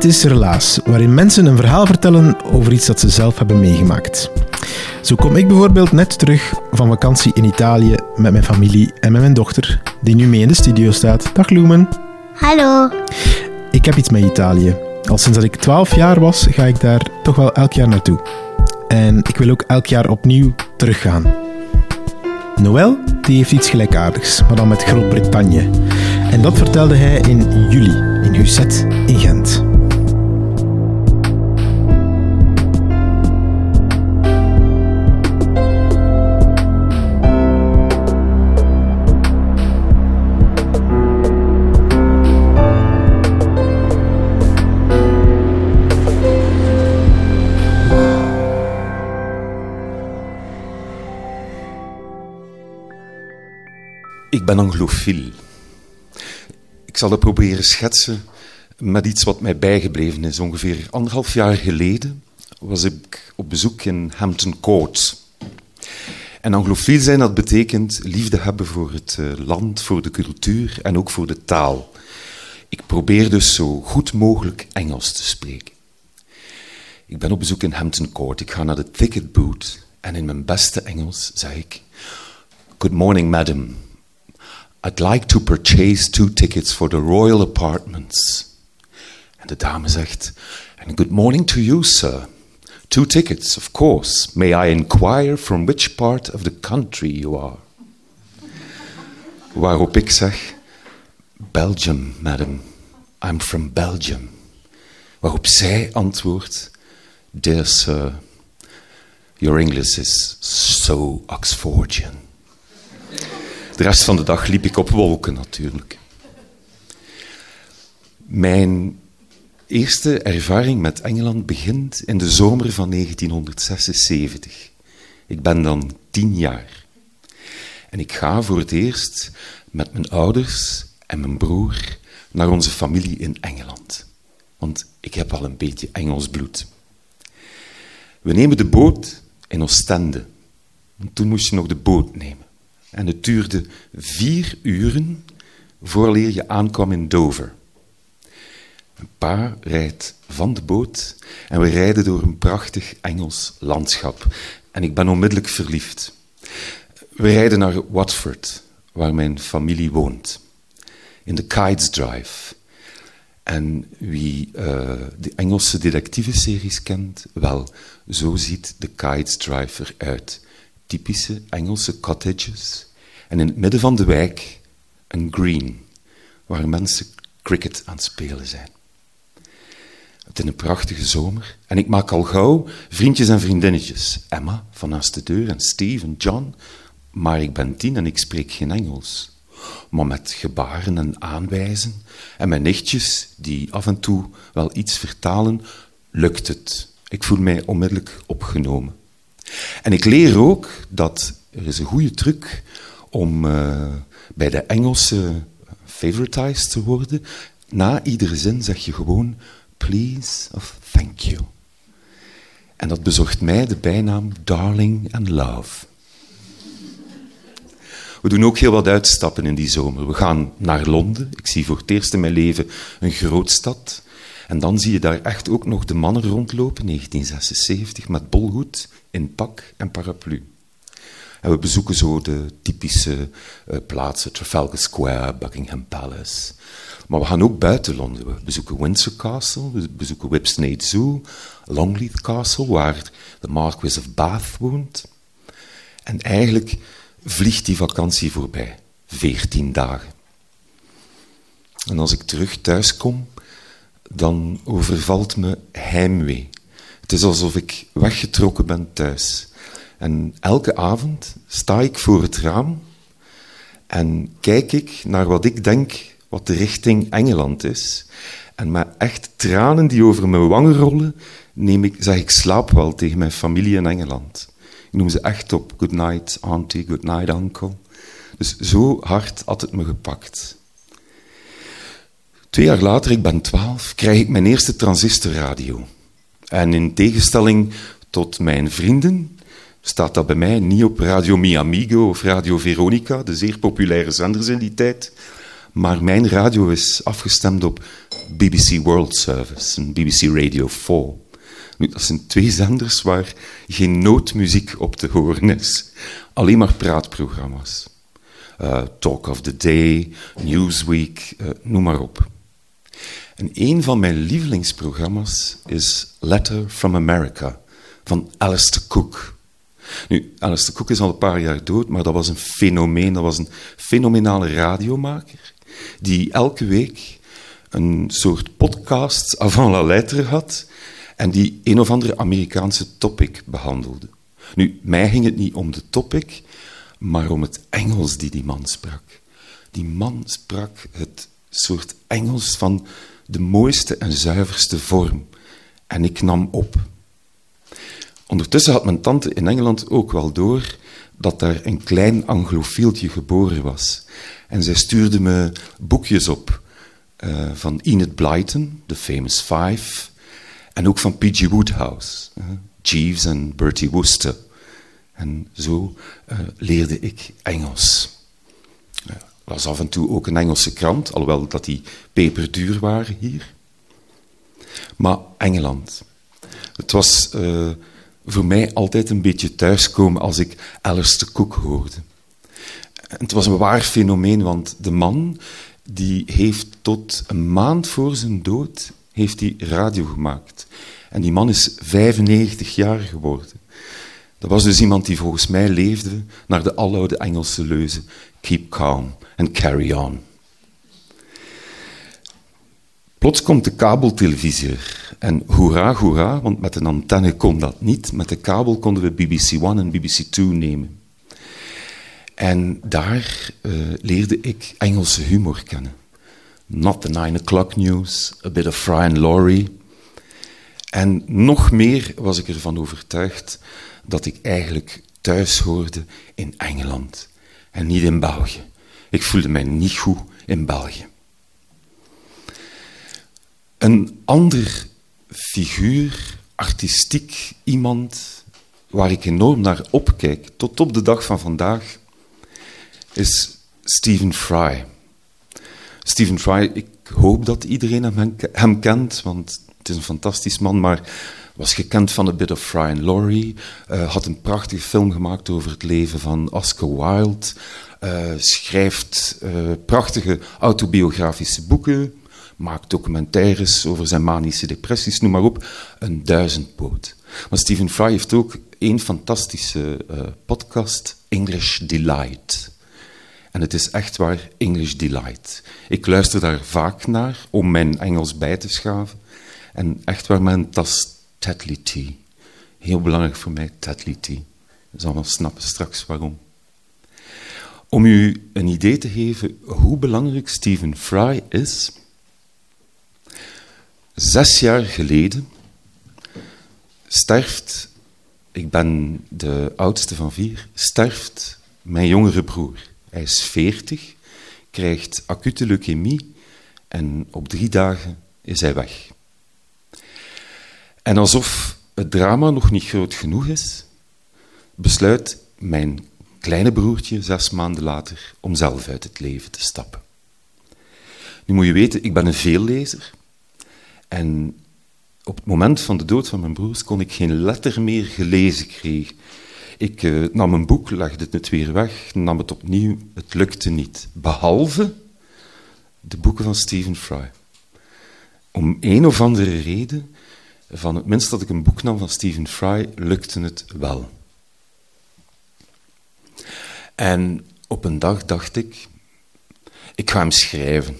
Dit is Relaas, waarin mensen een verhaal vertellen over iets dat ze zelf hebben meegemaakt. Zo kom ik bijvoorbeeld net terug van vakantie in Italië met mijn familie en met mijn dochter, die nu mee in de studio staat. Dag Lumen. Hallo. Ik heb iets met Italië. Al sinds dat ik 12 jaar was, ga ik daar toch wel elk jaar naartoe. En ik wil ook elk jaar opnieuw teruggaan. Noël die heeft iets gelijkaardigs, maar dan met Groot-Brittannië. En dat vertelde hij in juli in Huzet in Gent. Ik ben anglofiel. Ik zal het proberen schetsen met iets wat mij bijgebleven is. Ongeveer anderhalf jaar geleden was ik op bezoek in Hampton Court. En anglofiel zijn, dat betekent liefde hebben voor het eh, land, voor de cultuur en ook voor de taal. Ik probeer dus zo goed mogelijk Engels te spreken. Ik ben op bezoek in Hampton Court. Ik ga naar de ticket booth en in mijn beste Engels zeg ik: Good morning, madam. I'd like to purchase two tickets for the royal apartments. En de dame zegt: And good morning to you, sir. Two tickets, of course. May I inquire from which part of the country you are? Waarop ik zeg: Belgium, madam. I'm from Belgium. Waarop zij antwoordt: Dear sir, your English is so Oxfordian. De rest van de dag liep ik op wolken natuurlijk. Mijn eerste ervaring met Engeland begint in de zomer van 1976. Ik ben dan tien jaar. En ik ga voor het eerst met mijn ouders en mijn broer naar onze familie in Engeland. Want ik heb al een beetje Engels bloed. We nemen de boot in Oostende. Want toen moest je nog de boot nemen. En het duurde vier uren vooraleer je aankwam in Dover. Een pa rijdt van de boot en we rijden door een prachtig Engels landschap. En ik ben onmiddellijk verliefd. We rijden naar Watford, waar mijn familie woont. In de Kites Drive. En wie uh, de Engelse detective-series kent, wel, zo ziet de Kites Drive eruit typische Engelse cottages. En in het midden van de wijk een green, waar mensen cricket aan het spelen zijn. Het is een prachtige zomer en ik maak al gauw vriendjes en vriendinnetjes. Emma van naast de deur en Steve en John. Maar ik ben tien en ik spreek geen Engels. Maar met gebaren en aanwijzen en mijn nichtjes, die af en toe wel iets vertalen, lukt het. Ik voel mij onmiddellijk opgenomen. En ik leer ook dat er is een goede truc om uh, bij de Engelse favoritized te worden. Na iedere zin zeg je gewoon please of thank you. En dat bezorgt mij de bijnaam Darling and Love. We doen ook heel wat uitstappen in die zomer. We gaan naar Londen. Ik zie voor het eerst in mijn leven een grootstad. En dan zie je daar echt ook nog de mannen rondlopen, 1976, met bolhoed, in pak en paraplu. En we bezoeken zo de typische uh, plaatsen, Trafalgar Square, Buckingham Palace. Maar we gaan ook buiten Londen. We bezoeken Windsor Castle, we bezoeken Whipsnade Zoo, Longleat Castle, waar de Marquis of Bath woont. En eigenlijk vliegt die vakantie voorbij. veertien dagen. En als ik terug thuis kom, dan overvalt me heimwee. Het is alsof ik weggetrokken ben thuis. En elke avond sta ik voor het raam en kijk ik naar wat ik denk wat de richting Engeland is. En met echt tranen die over mijn wangen rollen, neem ik, zeg ik slaap wel tegen mijn familie in Engeland. Ik noem ze echt op. Good night, auntie, good night, uncle. Dus zo hard had het me gepakt. Twee jaar later, ik ben twaalf, krijg ik mijn eerste transistorradio. En in tegenstelling tot mijn vrienden staat dat bij mij niet op Radio Mi Amigo of Radio Veronica, de zeer populaire zenders in die tijd. Maar mijn radio is afgestemd op BBC World Service en BBC Radio 4. Nu, dat zijn twee zenders waar geen noodmuziek op te horen is. Alleen maar praatprogramma's. Uh, Talk of the Day, Newsweek, uh, noem maar op. En een van mijn lievelingsprogramma's is Letter from America van Alistair Cook. Nu, Alistair Cook is al een paar jaar dood, maar dat was een fenomeen. Dat was een fenomenale radiomaker die elke week een soort podcast avant la lettre had en die een of andere Amerikaanse topic behandelde. Nu, mij ging het niet om de topic, maar om het Engels die die man sprak. Die man sprak het soort Engels van de mooiste en zuiverste vorm. En ik nam op. Ondertussen had mijn tante in Engeland ook wel door dat daar een klein anglofieltje geboren was. En zij stuurde me boekjes op uh, van Enid Blyton, The Famous Five, en ook van P.G. Woodhouse, uh, Jeeves en Bertie Wooster. En zo uh, leerde ik Engels. Was af en toe ook een Engelse krant, alhoewel dat die peperduur waren hier. Maar Engeland. Het was voor mij altijd een beetje thuiskomen als ik Alistair Cook hoorde. En het was een waar fenomeen, want de man die heeft tot een maand voor zijn dood heeft hij radio gemaakt. En die man is 95 jaar geworden. Dat was dus iemand die volgens mij leefde naar de aloude Engelse leuze keep calm and carry on. Plots komt de kabeltelevisie en hoera, hoera, want met een antenne kon dat niet. Met de kabel konden we BBC One en BBC Two nemen. En daar uh, leerde ik Engelse humor kennen. Not the nine o'clock news, a bit of Fry and Laurie. En nog meer was ik ervan overtuigd dat ik eigenlijk thuis hoorde in Engeland en niet in België. Ik voelde mij niet goed in België. Een ander figuur, artistiek iemand waar ik enorm naar opkijk, tot op de dag van vandaag, is Stephen Fry. Stephen Fry, ik hoop dat iedereen hem, hem kent, want het is een fantastisch man, maar was gekend van A Bit of and Laurie, uh, had een prachtige film gemaakt over het leven van Oscar Wilde, uh, schrijft uh, prachtige autobiografische boeken, maakt documentaires over zijn manische depressies, noem maar op, een duizendpoot. Maar Stephen Fry heeft ook één fantastische podcast, English Delight. En het is echt waar English Delight. Ik luister daar vaak naar om mijn Engels bij te schaven. En echt waar mijn tas Tetley Tea. Heel belangrijk voor mij. Je zal wel snappen straks waarom. Om u een idee te geven hoe belangrijk Stephen Fry is. Zes jaar geleden sterft, ik ben de oudste van vier, sterft mijn jongere broer. Hij is 40, krijgt acute leukemie en op drie dagen is hij weg. En alsof het drama nog niet groot genoeg is, besluit mijn kleine broertje zes maanden later om zelf uit het leven te stappen. Nu moet je weten, ik ben een veellezer. En op het moment van de dood van mijn broers kon ik geen letter meer gelezen krijgen. Ik uh, nam een boek, legde het weer weg, nam het opnieuw. Het lukte niet. Behalve de boeken van Stephen Fry. Om een of andere reden, van het minst dat ik een boek nam van Stephen Fry, lukte het wel. En op een dag dacht ik, Ik ga hem schrijven.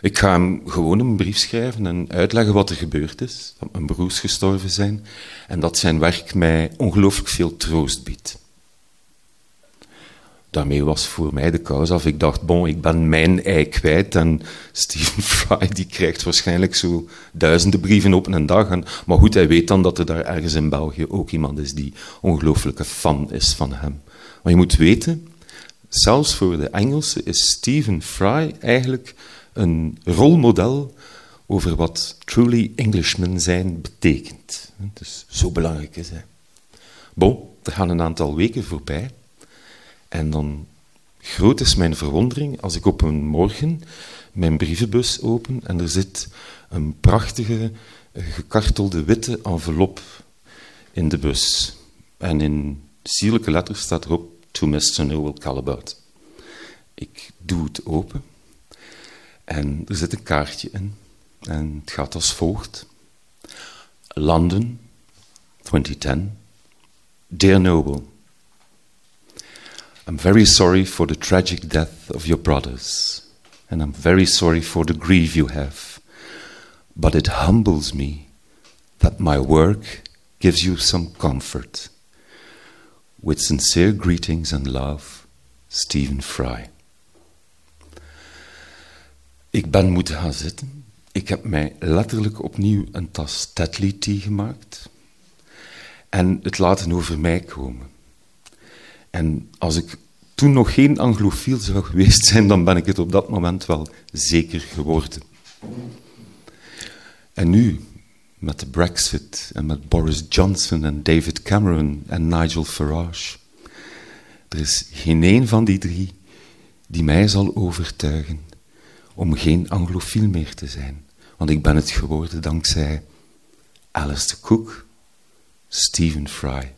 Ik ga hem gewoon een brief schrijven en uitleggen wat er gebeurd is, dat mijn broers gestorven zijn en dat zijn werk mij ongelooflijk veel troost biedt. Daarmee was voor mij de kous af. Ik dacht, bon, ik ben mijn ei kwijt en Stephen Fry die krijgt waarschijnlijk zo duizenden brieven op een dag. En, maar goed, hij weet dan dat er daar ergens in België ook iemand is die ongelooflijke fan is van hem. Maar je moet weten, zelfs voor de Engelsen is Stephen Fry eigenlijk een rolmodel over wat truly Englishmen zijn betekent. Dus zo belangrijk is hij. Bon, er gaan een aantal weken voorbij. En dan groot is mijn verwondering als ik op een morgen mijn brievenbus open en er zit een prachtige gekartelde witte envelop in de bus. En in sierlijke letters staat erop To Mr. Noel Calabout. Ik doe het open en er zit een kaartje in. En het gaat als volgt. London, 2010. Dear Noble, I'm very sorry for the tragic death of your brothers, and I'm very sorry for the grief you have. But it humbles me that my work gives you some comfort. With sincere greetings and love, Stephen Fry. Ik ben moeten gaan zitten. Ik heb mij letterlijk opnieuw een tas Tetley tea gemaakt en het laten over mij komen. En als ik toen nog geen anglofiel zou geweest zijn, dan ben ik het op dat moment wel zeker geworden. En nu, met de Brexit en met Boris Johnson en David Cameron en Nigel Farage, er is geen een van die drie die mij zal overtuigen om geen anglofiel meer te zijn. Want ik ben het geworden dankzij Alistair Cook, Stephen Fry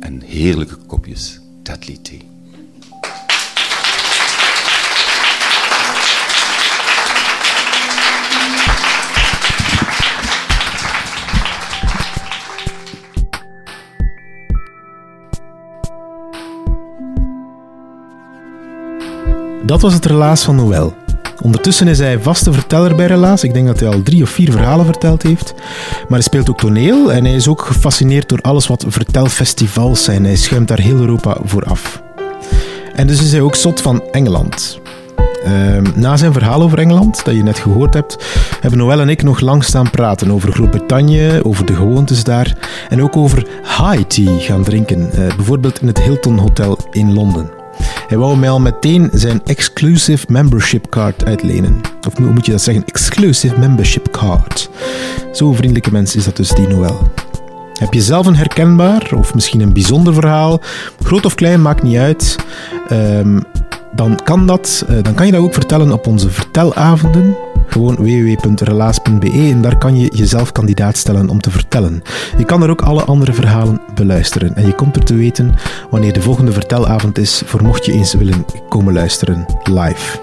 en heerlijke kopjes Tea. Dat was het relaas van Noël. Ondertussen is hij vaste verteller bij Relaas. Ik denk dat hij al drie of vier verhalen verteld heeft. Maar hij speelt ook toneel en hij is ook gefascineerd door alles wat vertelfestivals zijn. Hij schuimt daar heel Europa voor af. En dus is hij ook zot van Engeland. Ehm, na zijn verhaal over Engeland, dat je net gehoord hebt, hebben Noël en ik nog lang staan praten over Groot-Brittannië, over de gewoontes daar en ook over high tea gaan drinken. Uh, bijvoorbeeld in het Hilton Hotel in Londen. Hij wou mij al meteen zijn exclusive membership card uitlenen. Of hoe moet je dat zeggen? Exclusive membership card. Zo'n vriendelijke mens is dat dus, die Noël. Heb je zelf een herkenbaar of misschien een bijzonder verhaal, groot of klein, maakt niet uit, um, dan kan, dat, uh, dan kan je dat ook vertellen op onze vertelavonden gewoon www.relaas.be en daar kan je jezelf kandidaat stellen om te vertellen. Je kan er ook alle andere verhalen beluisteren en je komt er te weten wanneer de volgende vertelavond is, voor mocht je eens willen komen luisteren live.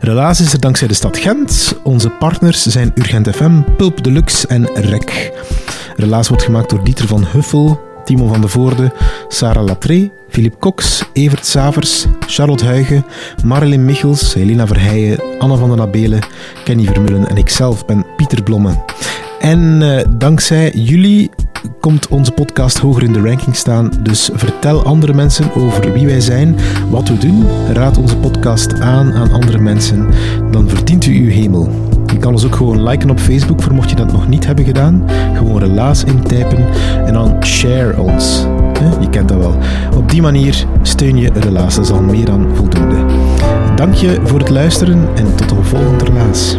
Relaas is er dankzij de stad Gent. Onze partners zijn Urgent FM, Pulp Deluxe en REC. Relaas wordt gemaakt door Dieter van Huffel, Timo van de Voorde, Sarah Latré, Philippe Cox, Evert Savers, Charlotte Huigen, Marilyn Michels, Helena Verheijen, Anna van den Abelen, Kenny Vermullen en ikzelf ben Pieter Blomme. En uh, dankzij jullie komt onze podcast hoger in de ranking staan. Dus vertel andere mensen over wie wij zijn, wat we doen. Raad onze podcast aan aan andere mensen. Dan verdient u uw hemel. Je kan ons ook gewoon liken op Facebook, voor mocht je dat nog niet hebben gedaan. Gewoon relaas intypen en dan share ons. Je kent dat wel. Op die manier steun je relaas, dat is al meer dan voldoende. Dank je voor het luisteren en tot een volgende relaas.